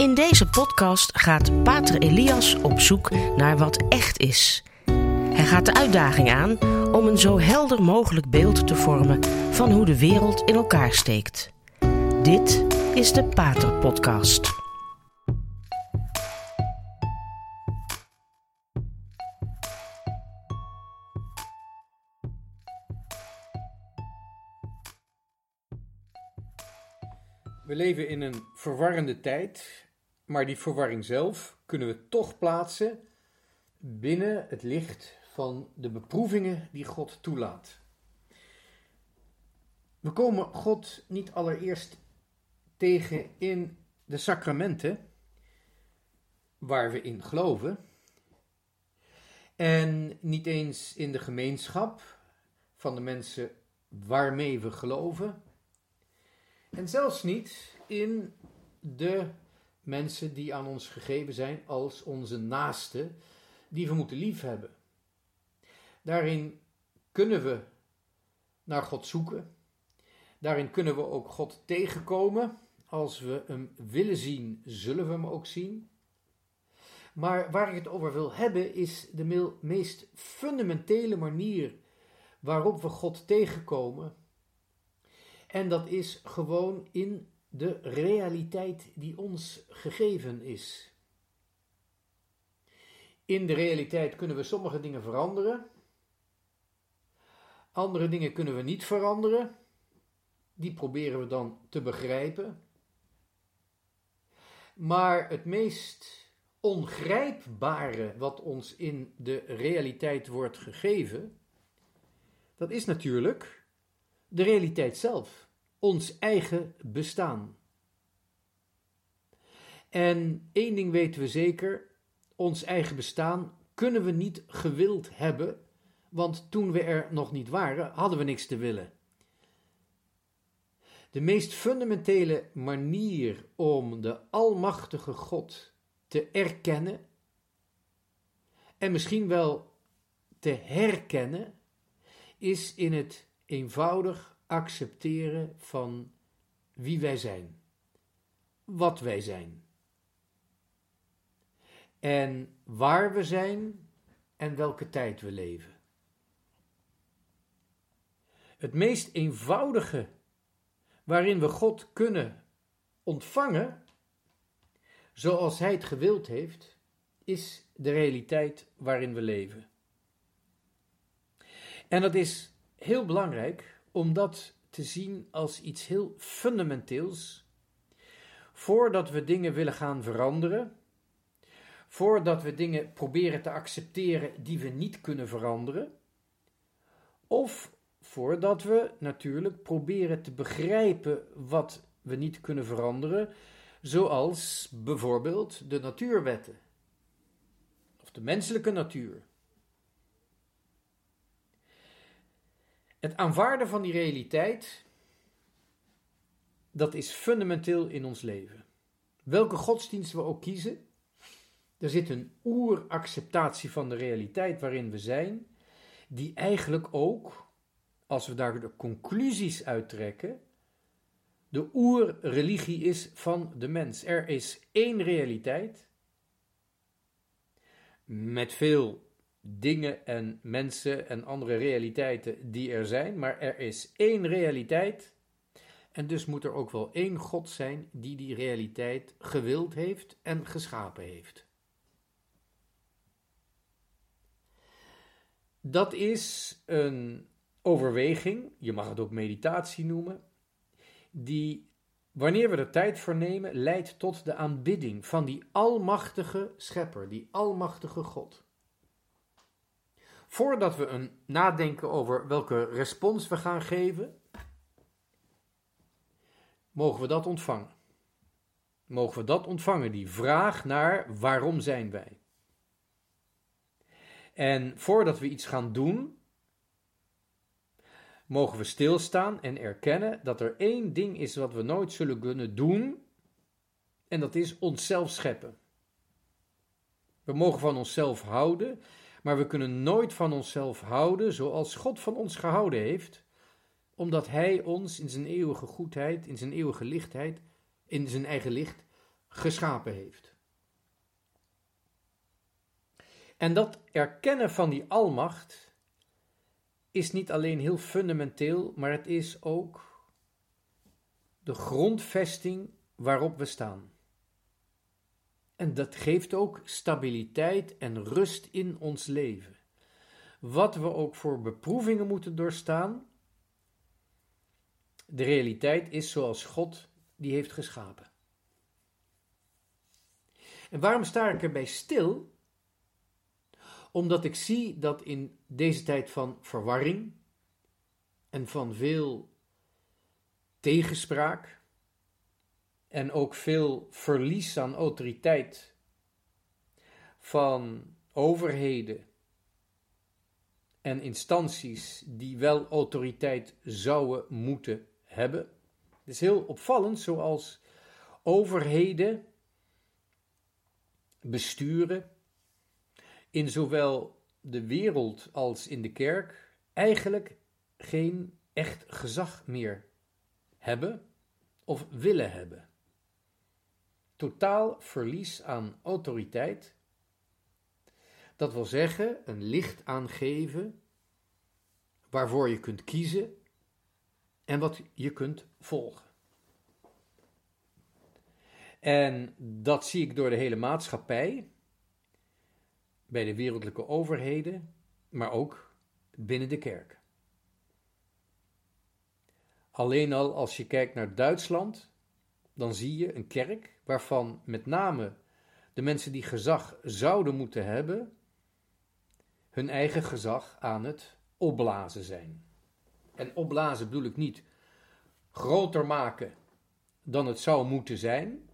In deze podcast gaat Pater Elias op zoek naar wat echt is. Hij gaat de uitdaging aan om een zo helder mogelijk beeld te vormen van hoe de wereld in elkaar steekt. Dit is de Pater Podcast. We leven in een verwarrende tijd, maar die verwarring zelf kunnen we toch plaatsen binnen het licht van de beproevingen die God toelaat. We komen God niet allereerst tegen in de sacramenten waar we in geloven en niet eens in de gemeenschap van de mensen waarmee we geloven en zelfs niet in de mensen die aan ons gegeven zijn als onze naaste, die we moeten liefhebben. Daarin kunnen we naar God zoeken. Daarin kunnen we ook God tegenkomen. Als we hem willen zien, zullen we hem ook zien. Maar waar ik het over wil hebben, is de meest fundamentele manier waarop we God tegenkomen en dat is gewoon in de realiteit die ons gegeven is. In de realiteit kunnen we sommige dingen veranderen. Andere dingen kunnen we niet veranderen. Die proberen we dan te begrijpen. Maar het meest ongrijpbare wat ons in de realiteit wordt gegeven, dat is natuurlijk de realiteit zelf, ons eigen bestaan. En één ding weten we zeker: ons eigen bestaan kunnen we niet gewild hebben, want toen we er nog niet waren, hadden we niks te willen. De meest fundamentele manier om de Almachtige God te erkennen en misschien wel te herkennen, is in het eenvoudig accepteren van wie wij zijn, wat wij zijn, en waar we zijn en welke tijd we leven. Het meest eenvoudige waarin we God kunnen ontvangen, zoals Hij het gewild heeft, is de realiteit waarin we leven. En dat is heel belangrijk om dat te zien als iets heel fundamenteels. Voordat we dingen willen gaan veranderen, voordat we dingen proberen te accepteren die we niet kunnen veranderen, of voordat we natuurlijk proberen te begrijpen wat we niet kunnen veranderen, zoals bijvoorbeeld de natuurwetten of de menselijke natuur. Het aanvaarden van die realiteit, dat is fundamenteel in ons leven. Welke godsdienst we ook kiezen, er zit een oeracceptatie van de realiteit waarin we zijn, die eigenlijk ook, als we daar de conclusies uittrekken, de oerreligie is van de mens. Er is één realiteit, met veel dingen en mensen en andere realiteiten die er zijn, maar er is één realiteit. En dus moet er ook wel één God zijn die die realiteit gewild heeft en geschapen heeft. Dat is een overweging, je mag het ook meditatie noemen, die wanneer we er tijd voor nemen, leidt tot de aanbidding van die almachtige schepper, die almachtige God. Voordat we een nadenken over welke respons we gaan geven, mogen we dat ontvangen. Mogen we dat ontvangen, die vraag naar waarom zijn wij? En voordat we iets gaan doen, mogen we stilstaan en erkennen dat er één ding is wat we nooit zullen kunnen doen, en dat is onszelf scheppen. We mogen van onszelf houden maar we kunnen nooit van onszelf houden zoals God van ons gehouden heeft, omdat Hij ons in zijn eeuwige goedheid, in zijn eeuwige lichtheid, in zijn eigen licht, geschapen heeft. En dat erkennen van die almacht is niet alleen heel fundamenteel, maar het is ook de grondvesting waarop we staan. En dat geeft ook stabiliteit en rust in ons leven. Wat we ook voor beproevingen moeten doorstaan, de realiteit is zoals God die heeft geschapen. En waarom sta ik erbij stil? Omdat ik zie dat in deze tijd van verwarring en van veel tegenspraak en ook veel verlies aan autoriteit van overheden en instanties die wel autoriteit zouden moeten hebben. Het is heel opvallend zoals overheden, besturen, in zowel de wereld als in de kerk eigenlijk geen echt gezag meer hebben of willen hebben. Totaal verlies aan autoriteit. Dat wil zeggen, een licht aangeven waarvoor je kunt kiezen en wat je kunt volgen. En dat zie ik door de hele maatschappij, bij de wereldlijke overheden, maar ook binnen de kerk. Alleen al als je kijkt naar Duitsland, dan zie je een kerk waarvan met name de mensen die gezag zouden moeten hebben, hun eigen gezag aan het opblazen zijn. En opblazen bedoel ik niet groter maken dan het zou moeten zijn,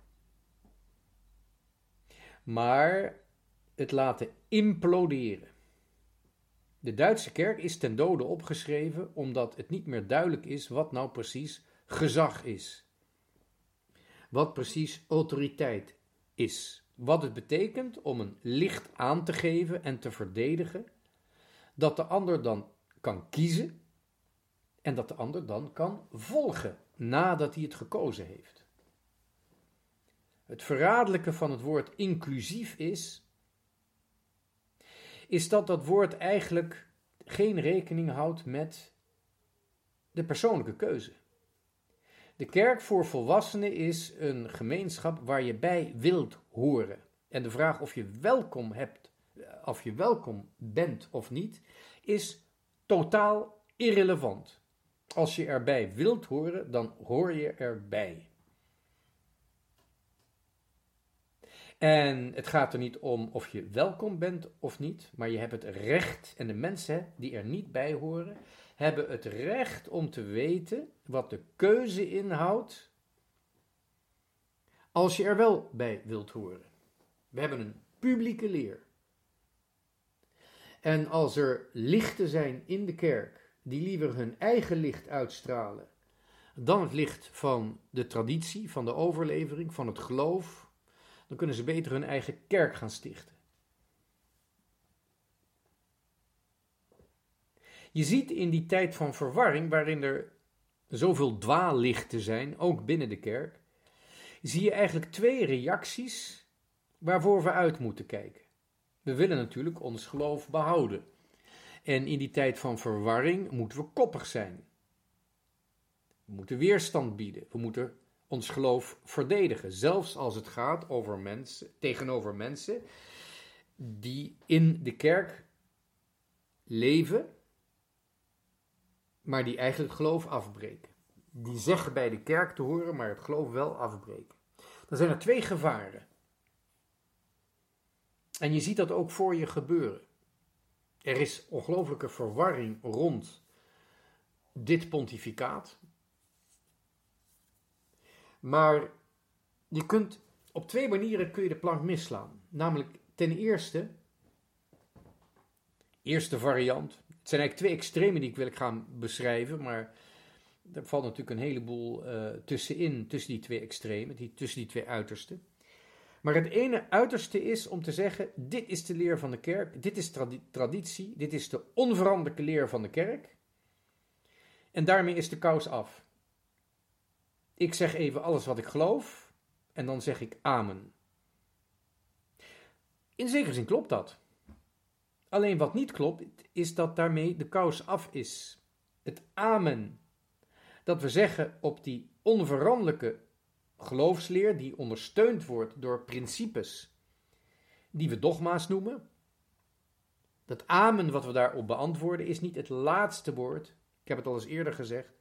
maar het laten imploderen. De Duitse kerk is ten dode opgeschreven omdat het niet meer duidelijk is wat nou precies gezag is. Wat precies autoriteit is. Wat het betekent om een licht aan te geven en te verdedigen, dat de ander dan kan kiezen en dat de ander dan kan volgen nadat hij het gekozen heeft. Het verraderlijke van het woord inclusief is, is dat dat woord eigenlijk geen rekening houdt met de persoonlijke keuze. De kerk voor volwassenen is een gemeenschap waar je bij wilt horen. En de vraag of je welkom hebt, of je welkom bent of niet, is totaal irrelevant. Als je erbij wilt horen, dan hoor je erbij. En het gaat er niet om of je welkom bent of niet, maar je hebt het recht, en de mensen die er niet bij horen, hebben het recht om te weten wat de keuze inhoudt als je er wel bij wilt horen. We hebben een publieke leer. En als er lichten zijn in de kerk die liever hun eigen licht uitstralen dan het licht van de traditie, van de overlevering, van het geloof, dan kunnen ze beter hun eigen kerk gaan stichten. Je ziet in die tijd van verwarring, waarin er zoveel dwaallichten zijn, ook binnen de kerk, zie je eigenlijk twee reacties waarvoor we uit moeten kijken. We willen natuurlijk ons geloof behouden. En in die tijd van verwarring moeten we koppig zijn. We moeten weerstand bieden. We moeten ons geloof verdedigen. Zelfs als het gaat over mensen, tegenover mensen die in de kerk leven, maar die eigenlijk geloof afbreken. Die zeggen bij de kerk te horen, maar het geloof wel afbreken. Dan zijn er twee gevaren. En je ziet dat ook voor je gebeuren. Er is ongelooflijke verwarring rond dit pontificaat. Maar je kunt op twee manieren kun je de plank misslaan. Namelijk ten eerste, eerste variant. Het zijn eigenlijk twee extremen die ik wil gaan beschrijven, maar er valt natuurlijk een heleboel uh, tussenin, tussen die twee extremen, die, tussen die twee uitersten. Maar het ene uiterste is om te zeggen: dit is de leer van de kerk, dit is traditie, dit is de onveranderlijke leer van de kerk. En daarmee is de kous af. Ik zeg even alles wat ik geloof en dan zeg ik amen. In zekere zin klopt dat. Alleen wat niet klopt, is dat daarmee de kous af is. Het amen. Dat we zeggen op die onveranderlijke geloofsleer, die ondersteund wordt door principes die we dogma's noemen. Dat amen wat we daarop beantwoorden is niet het laatste woord. Ik heb het al eens eerder gezegd.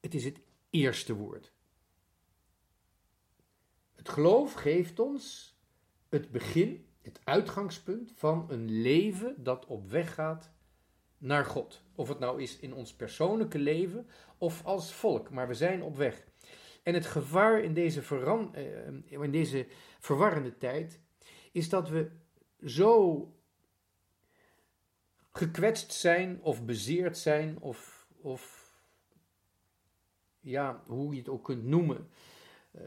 Het is het eerste woord. Het geloof geeft ons het begin, het uitgangspunt van een leven dat op weg gaat naar God. Of het nou is in ons persoonlijke leven of als volk, maar we zijn op weg. En het gevaar in deze, veran, eh, in deze verwarrende tijd is dat we zo gekwetst zijn of bezeerd zijn of, of ja, hoe je het ook kunt noemen. Uh,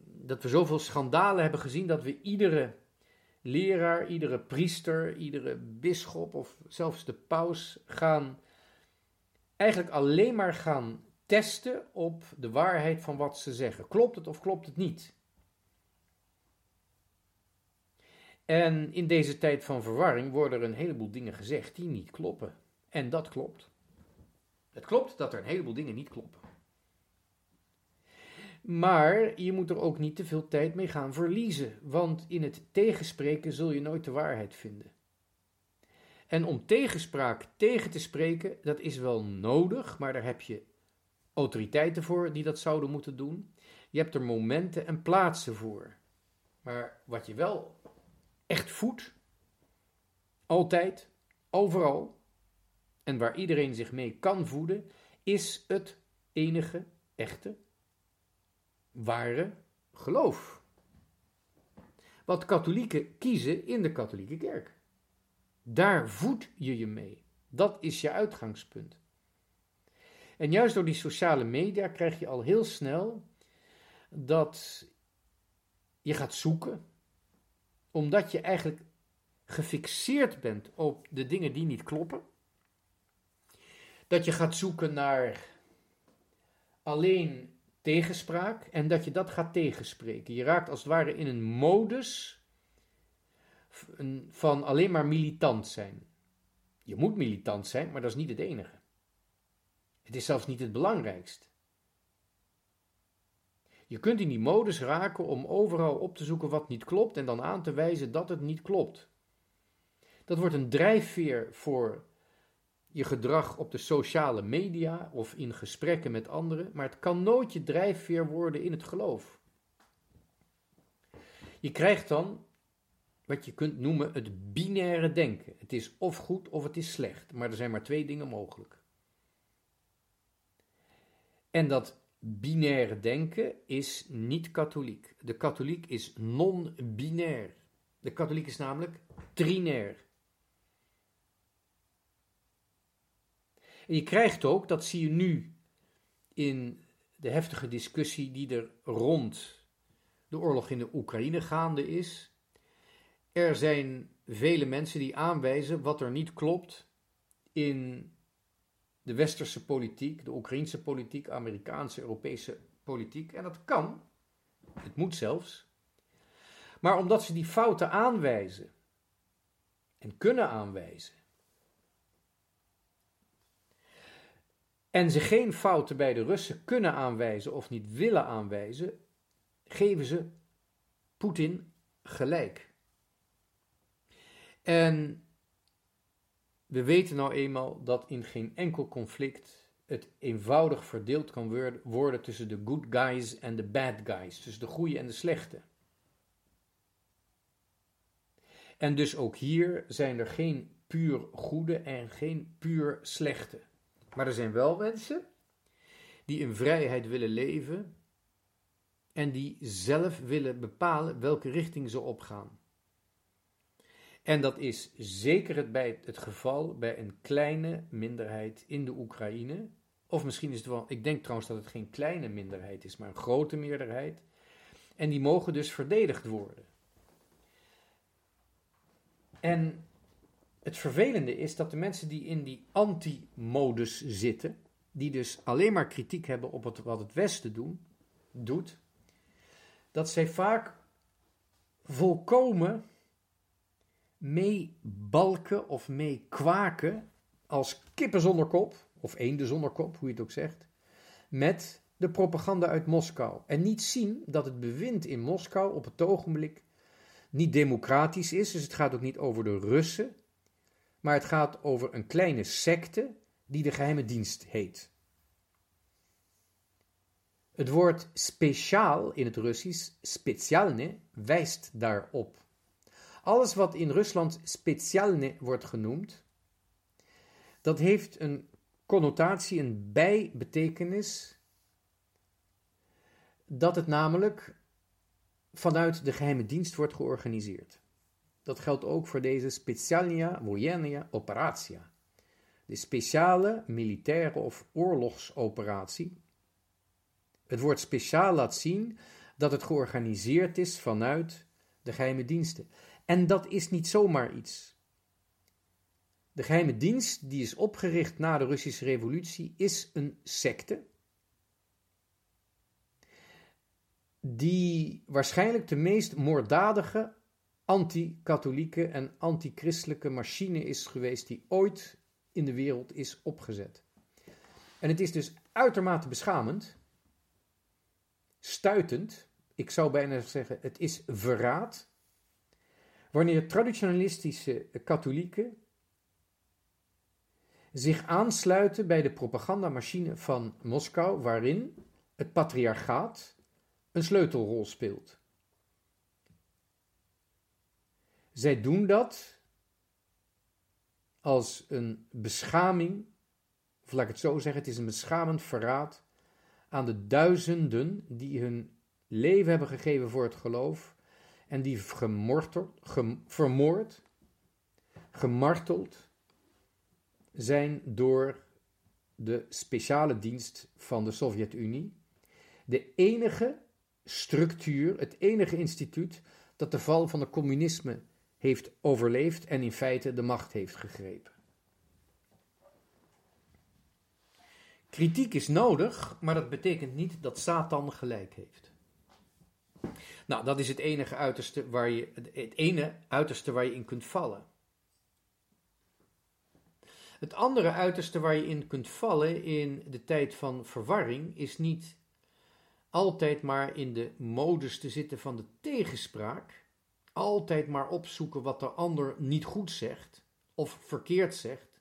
dat we zoveel schandalen hebben gezien dat we iedere leraar, iedere priester, iedere bisschop of zelfs de paus gaan eigenlijk alleen maar gaan testen op de waarheid van wat ze zeggen. Klopt het of klopt het niet? En in deze tijd van verwarring worden er een heleboel dingen gezegd die niet kloppen. En dat klopt. Het klopt dat er een heleboel dingen niet kloppen. Maar je moet er ook niet te veel tijd mee gaan verliezen, want in het tegenspreken zul je nooit de waarheid vinden. En om tegenspraak tegen te spreken, dat is wel nodig, maar daar heb je autoriteiten voor die dat zouden moeten doen. Je hebt er momenten en plaatsen voor. Maar wat je wel echt voedt, altijd, overal, en waar iedereen zich mee kan voeden, is het enige echte ware geloof. Wat katholieken kiezen in de katholieke kerk. Daar voed je je mee. Dat is je uitgangspunt. En juist door die sociale media krijg je al heel snel dat je gaat zoeken, omdat je eigenlijk gefixeerd bent op de dingen die niet kloppen. Dat je gaat zoeken naar alleen tegenspraak en dat je dat gaat tegenspreken. Je raakt als het ware in een modus van alleen maar militant zijn. Je moet militant zijn, maar dat is niet het enige. Het is zelfs niet het belangrijkst. Je kunt in die modus raken om overal op te zoeken wat niet klopt en dan aan te wijzen dat het niet klopt. Dat wordt een drijfveer voor je gedrag op de sociale media of in gesprekken met anderen, maar het kan nooit je drijfveer worden in het geloof. Je krijgt dan wat je kunt noemen het binaire denken. Het is of goed of het is slecht, maar er zijn maar twee dingen mogelijk. En dat binaire denken is niet katholiek. De katholiek is non-binair. De katholiek is namelijk trinair. En je krijgt ook, dat zie je nu in de heftige discussie die er rond de oorlog in de Oekraïne gaande is. Er zijn vele mensen die aanwijzen wat er niet klopt in de westerse politiek, de Oekraïnse politiek, Amerikaanse, Europese politiek. En dat kan, het moet zelfs. Maar omdat ze die fouten aanwijzen en kunnen aanwijzen, en ze geen fouten bij de Russen kunnen aanwijzen of niet willen aanwijzen, geven ze Poetin gelijk. En we weten nou eenmaal dat in geen enkel conflict het eenvoudig verdeeld kan worden tussen de good guys en de bad guys, tussen de goede en de slechte. En dus ook hier zijn er geen puur goede en geen puur slechte. Maar er zijn wel mensen die in vrijheid willen leven en die zelf willen bepalen welke richting ze opgaan. En dat is zeker het, bij het geval bij een kleine minderheid in de Oekraïne. Of misschien is het wel, ik denk trouwens dat het geen kleine minderheid is, maar een grote meerderheid. En die mogen dus verdedigd worden. En het vervelende is dat de mensen die in die anti-modus zitten, die dus alleen maar kritiek hebben op wat het Westen doet, dat zij vaak volkomen meebalken of meekwaken als kippen zonder kop, of eenden zonder kop, hoe je het ook zegt, met de propaganda uit Moskou. En niet zien dat het bewind in Moskou op het ogenblik niet democratisch is, dus het gaat ook niet over de Russen, maar het gaat over een kleine secte die de geheime dienst heet. Het woord speciaal in het Russisch, specialne, wijst daarop. Alles wat in Rusland specialne wordt genoemd, dat heeft een connotatie, een bijbetekenis, dat het namelijk vanuit de geheime dienst wordt georganiseerd. Dat geldt ook voor deze Specialnia Vojennia Operatia. De speciale militaire of oorlogsoperatie. Het woord speciaal laat zien dat het georganiseerd is vanuit de geheime diensten. En dat is niet zomaar iets. De geheime dienst, die is opgericht na de Russische Revolutie, is een secte. Die waarschijnlijk de meest moorddadige anti-katholieke en anti-christelijke machine is geweest die ooit in de wereld is opgezet. En het is dus uitermate beschamend, stuitend, ik zou bijna zeggen, het is verraad, wanneer traditionalistische katholieken zich aansluiten bij de propagandamachine van Moskou, waarin het patriarchaat een sleutelrol speelt. Zij doen dat als een beschaming, of laat ik het zo zeggen, het is een beschamend verraad aan de duizenden die hun leven hebben gegeven voor het geloof en die gemorteld, gem, vermoord, gemarteld zijn door de speciale dienst van de Sovjet-Unie. De enige structuur, het enige instituut dat de val van het communisme heeft overleefd en in feite de macht heeft gegrepen. Kritiek is nodig, maar dat betekent niet dat Satan gelijk heeft. Nou, dat is het enige uiterste waar je, het ene uiterste waar je in kunt vallen. Het andere uiterste waar je in kunt vallen in de tijd van verwarring is niet altijd maar in de modus te zitten van de tegenspraak, altijd maar opzoeken wat de ander niet goed zegt of verkeerd zegt,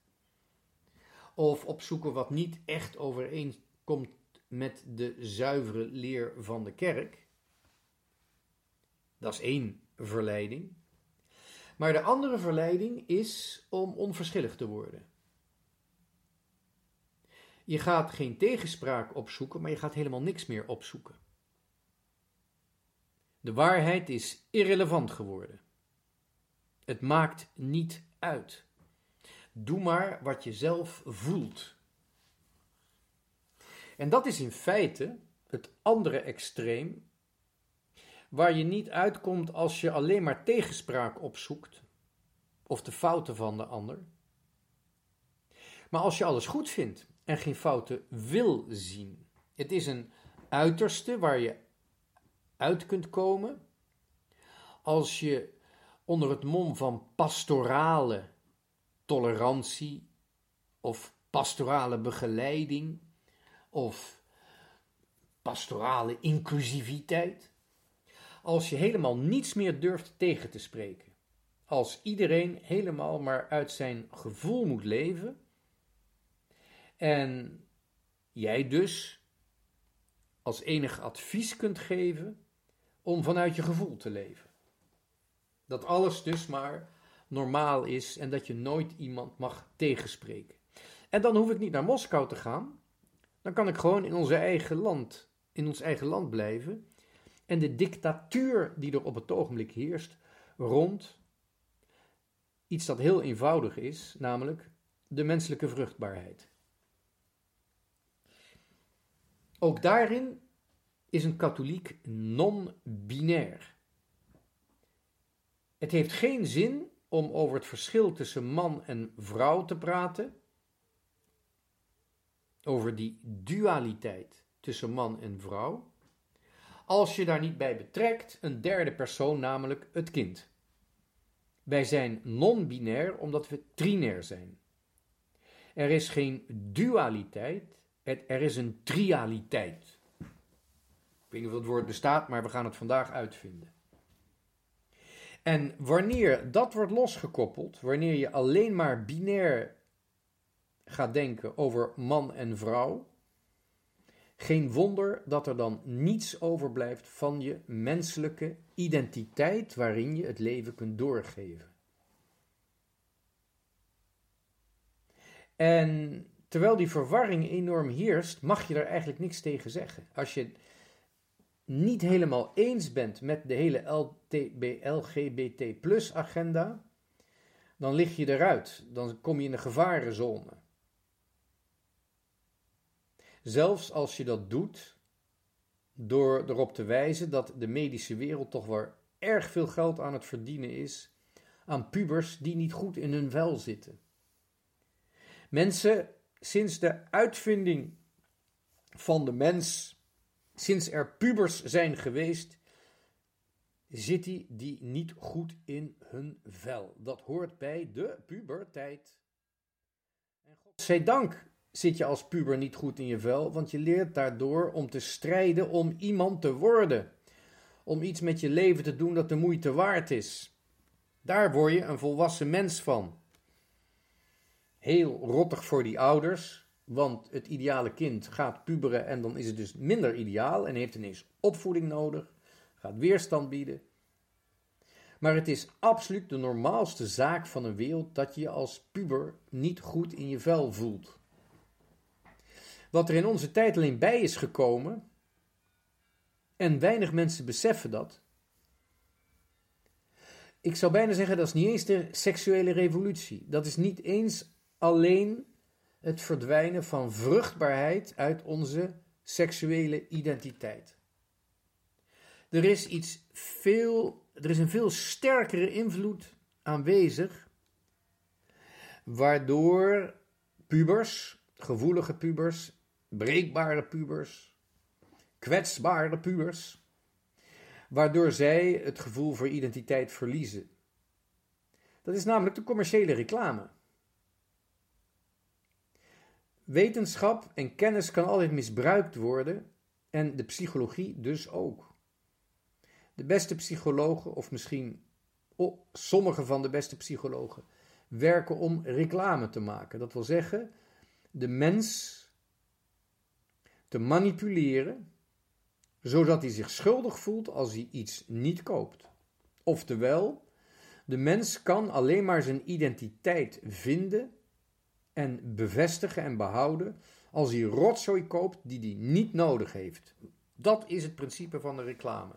of opzoeken wat niet echt overeenkomt met de zuivere leer van de kerk. Dat is één verleiding. Maar de andere verleiding is om onverschillig te worden. Je gaat geen tegenspraak opzoeken, maar je gaat helemaal niks meer opzoeken. De waarheid is irrelevant geworden. Het maakt niet uit. Doe maar wat je zelf voelt. En dat is in feite het andere extreem, waar je niet uitkomt als je alleen maar tegenspraak opzoekt, of de fouten van de ander. Maar als je alles goed vindt en geen fouten wil zien. Het is een uiterste waar je uit kunt komen. Als je onder het mom van pastorale tolerantie of pastorale begeleiding of pastorale inclusiviteit, als je helemaal niets meer durft tegen te spreken, als iedereen helemaal maar uit zijn gevoel moet leven en jij dus als enig advies kunt geven om vanuit je gevoel te leven. Dat alles dus maar normaal is en dat je nooit iemand mag tegenspreken. En dan hoef ik niet naar Moskou te gaan. Dan kan ik gewoon in onze eigen land, in ons eigen land blijven. En de dictatuur die er op het ogenblik heerst rond iets dat heel eenvoudig is, namelijk de menselijke vruchtbaarheid. Ook daarin is een katholiek non-binair. Het heeft geen zin om over het verschil tussen man en vrouw te praten, over die dualiteit tussen man en vrouw, als je daar niet bij betrekt een derde persoon, namelijk het kind. Wij zijn non-binair omdat we trinair zijn. Er is geen dualiteit, er is een trialiteit. Weet of woord bestaat, maar we gaan het vandaag uitvinden. En wanneer dat wordt losgekoppeld, wanneer je alleen maar binair gaat denken over man en vrouw, geen wonder dat er dan niets overblijft van je menselijke identiteit waarin je het leven kunt doorgeven. En terwijl die verwarring enorm heerst, mag je er eigenlijk niks tegen zeggen. Als je niet helemaal eens bent met de hele LGBT plus agenda, dan lig je eruit. Dan kom je in de gevarenzone. Zelfs als je dat doet door erop te wijzen dat de medische wereld toch wel erg veel geld aan het verdienen is aan pubers die niet goed in hun vel zitten. Mensen, sinds de uitvinding van de mens, sinds er pubers zijn geweest, zitten die niet goed in hun vel. Dat hoort bij de puberteit. En godzijdank zit je als puber niet goed in je vel, want je leert daardoor om te strijden om iemand te worden. Om iets met je leven te doen dat de moeite waard is. Daar word je een volwassen mens van. Heel rottig voor die ouders, want het ideale kind gaat puberen en dan is het dus minder ideaal en heeft ineens opvoeding nodig, gaat weerstand bieden. Maar het is absoluut de normaalste zaak van een wereld dat je je als puber niet goed in je vel voelt. Wat er in onze tijd alleen bij is gekomen, en weinig mensen beseffen dat. Ik zou bijna zeggen dat is niet eens de seksuele revolutie. Dat is niet eens alleen het verdwijnen van vruchtbaarheid uit onze seksuele identiteit. Er is iets veel, er is een veel sterkere invloed aanwezig, waardoor pubers, gevoelige pubers, breekbare pubers, kwetsbare pubers, waardoor zij het gevoel voor identiteit verliezen. Dat is namelijk de commerciële reclame. Wetenschap en kennis kan altijd misbruikt worden en de psychologie dus ook. De beste psychologen, of misschien sommige van de beste psychologen, werken om reclame te maken. Dat wil zeggen, de mens te manipuleren, zodat hij zich schuldig voelt als hij iets niet koopt. Oftewel, de mens kan alleen maar zijn identiteit vinden en bevestigen en behouden als hij rotzooi koopt die hij niet nodig heeft. Dat is het principe van de reclame.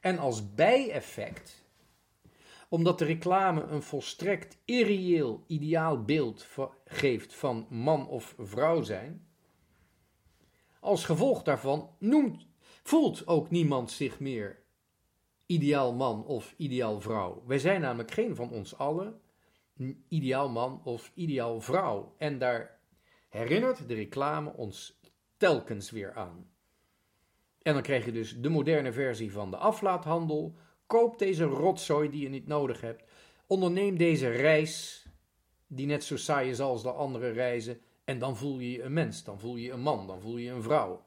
En als bijeffect, omdat de reclame een volstrekt irreëel ideaal beeld geeft van man of vrouw zijn, als gevolg daarvan noemt, voelt ook niemand zich meer ideaal man of ideaal vrouw. Wij zijn namelijk geen van ons allen ideaal man of ideaal vrouw. En daar herinnert de reclame ons telkens weer aan. En dan krijg je dus de moderne versie van de aflaathandel. Koop deze rotzooi die je niet nodig hebt. Onderneem deze reis, die net zo saai is als de andere reizen. En dan voel je je een mens, dan voel je een man, dan voel je een vrouw.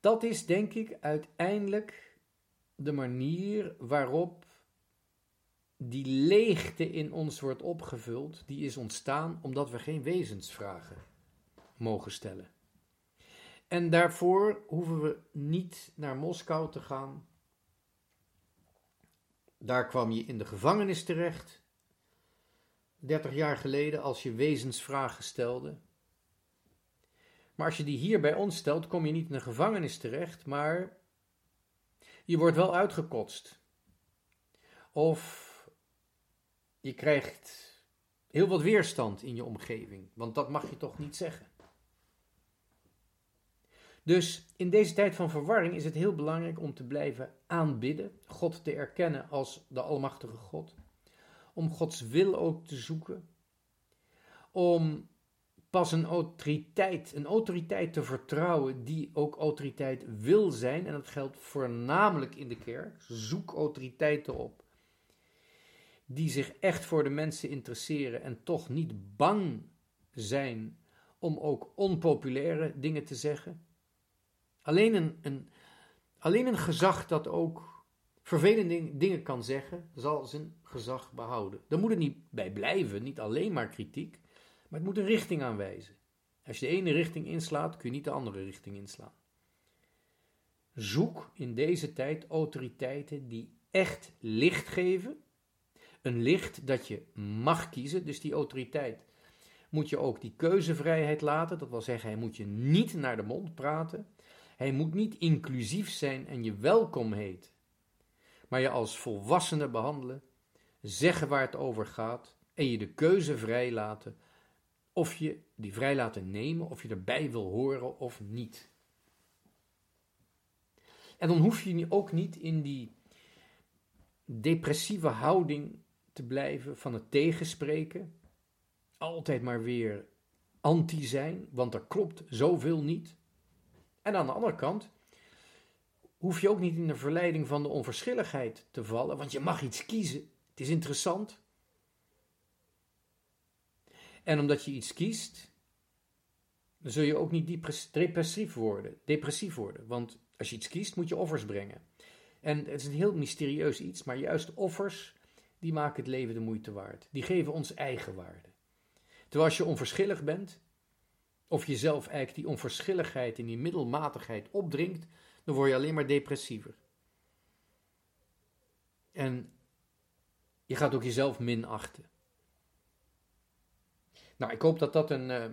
Dat is denk ik uiteindelijk de manier waarop die leegte in ons wordt opgevuld, die is ontstaan omdat we geen wezensvragen mogen stellen. En daarvoor hoeven we niet naar Moskou te gaan. Daar kwam je in de gevangenis terecht. 30 jaar geleden als je wezensvragen stelde. Maar als je die hier bij ons stelt, kom je niet in een gevangenis terecht, maar je wordt wel uitgekotst. Of je krijgt heel wat weerstand in je omgeving, want dat mag je toch niet zeggen. Dus in deze tijd van verwarring is het heel belangrijk om te blijven aanbidden, God te erkennen als de Almachtige God om Gods wil ook te zoeken, om pas een autoriteit, een autoriteit te vertrouwen die ook autoriteit wil zijn. En dat geldt voornamelijk in de kerk. Zoek autoriteiten op die zich echt voor de mensen interesseren en toch niet bang zijn om ook onpopulaire dingen te zeggen. Alleen een, een, alleen een gezag dat ook vervelende dingen kan zeggen, zal zijn gezag behouden. Daar moet het niet bij blijven, niet alleen maar kritiek, maar het moet een richting aanwijzen. Als je de ene richting inslaat, kun je niet de andere richting inslaan. Zoek in deze tijd autoriteiten die echt licht geven. Een licht dat je mag kiezen, dus die autoriteit moet je ook die keuzevrijheid laten. Dat wil zeggen, hij moet je niet naar de mond praten. Hij moet niet inclusief zijn en je welkom heet. Maar je als volwassene behandelen, zeggen waar het over gaat en je de keuze vrij laten of je die vrij laten nemen, of je erbij wil horen of niet. En dan hoef je ook niet in die depressieve houding te blijven van het tegenspreken, altijd maar weer anti zijn, want er klopt zoveel niet. En aan de andere kant hoef je ook niet in de verleiding van de onverschilligheid te vallen, want je mag iets kiezen. Het is interessant. En omdat je iets kiest, dan zul je ook niet depressief worden, depressief worden. Want als je iets kiest, moet je offers brengen. En het is een heel mysterieus iets, maar juist offers, die maken het leven de moeite waard. Die geven ons eigen waarde. Terwijl als je onverschillig bent, of jezelf eigenlijk die onverschilligheid en die middelmatigheid opdringt, dan word je alleen maar depressiever. En je gaat ook jezelf minachten. Nou, ik hoop dat dat een, uh,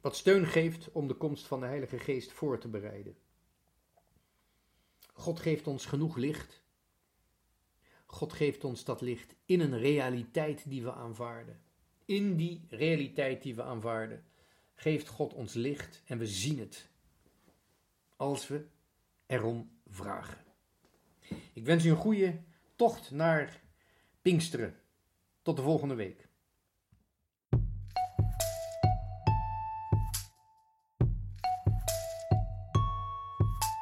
wat steun geeft om de komst van de Heilige Geest voor te bereiden. God geeft ons genoeg licht. God geeft ons dat licht in een realiteit die we aanvaarden. In die realiteit die we aanvaarden, geeft God ons licht en we zien het. Als we erom vragen. Ik wens u een goede tocht naar Pinksteren. Tot de volgende week.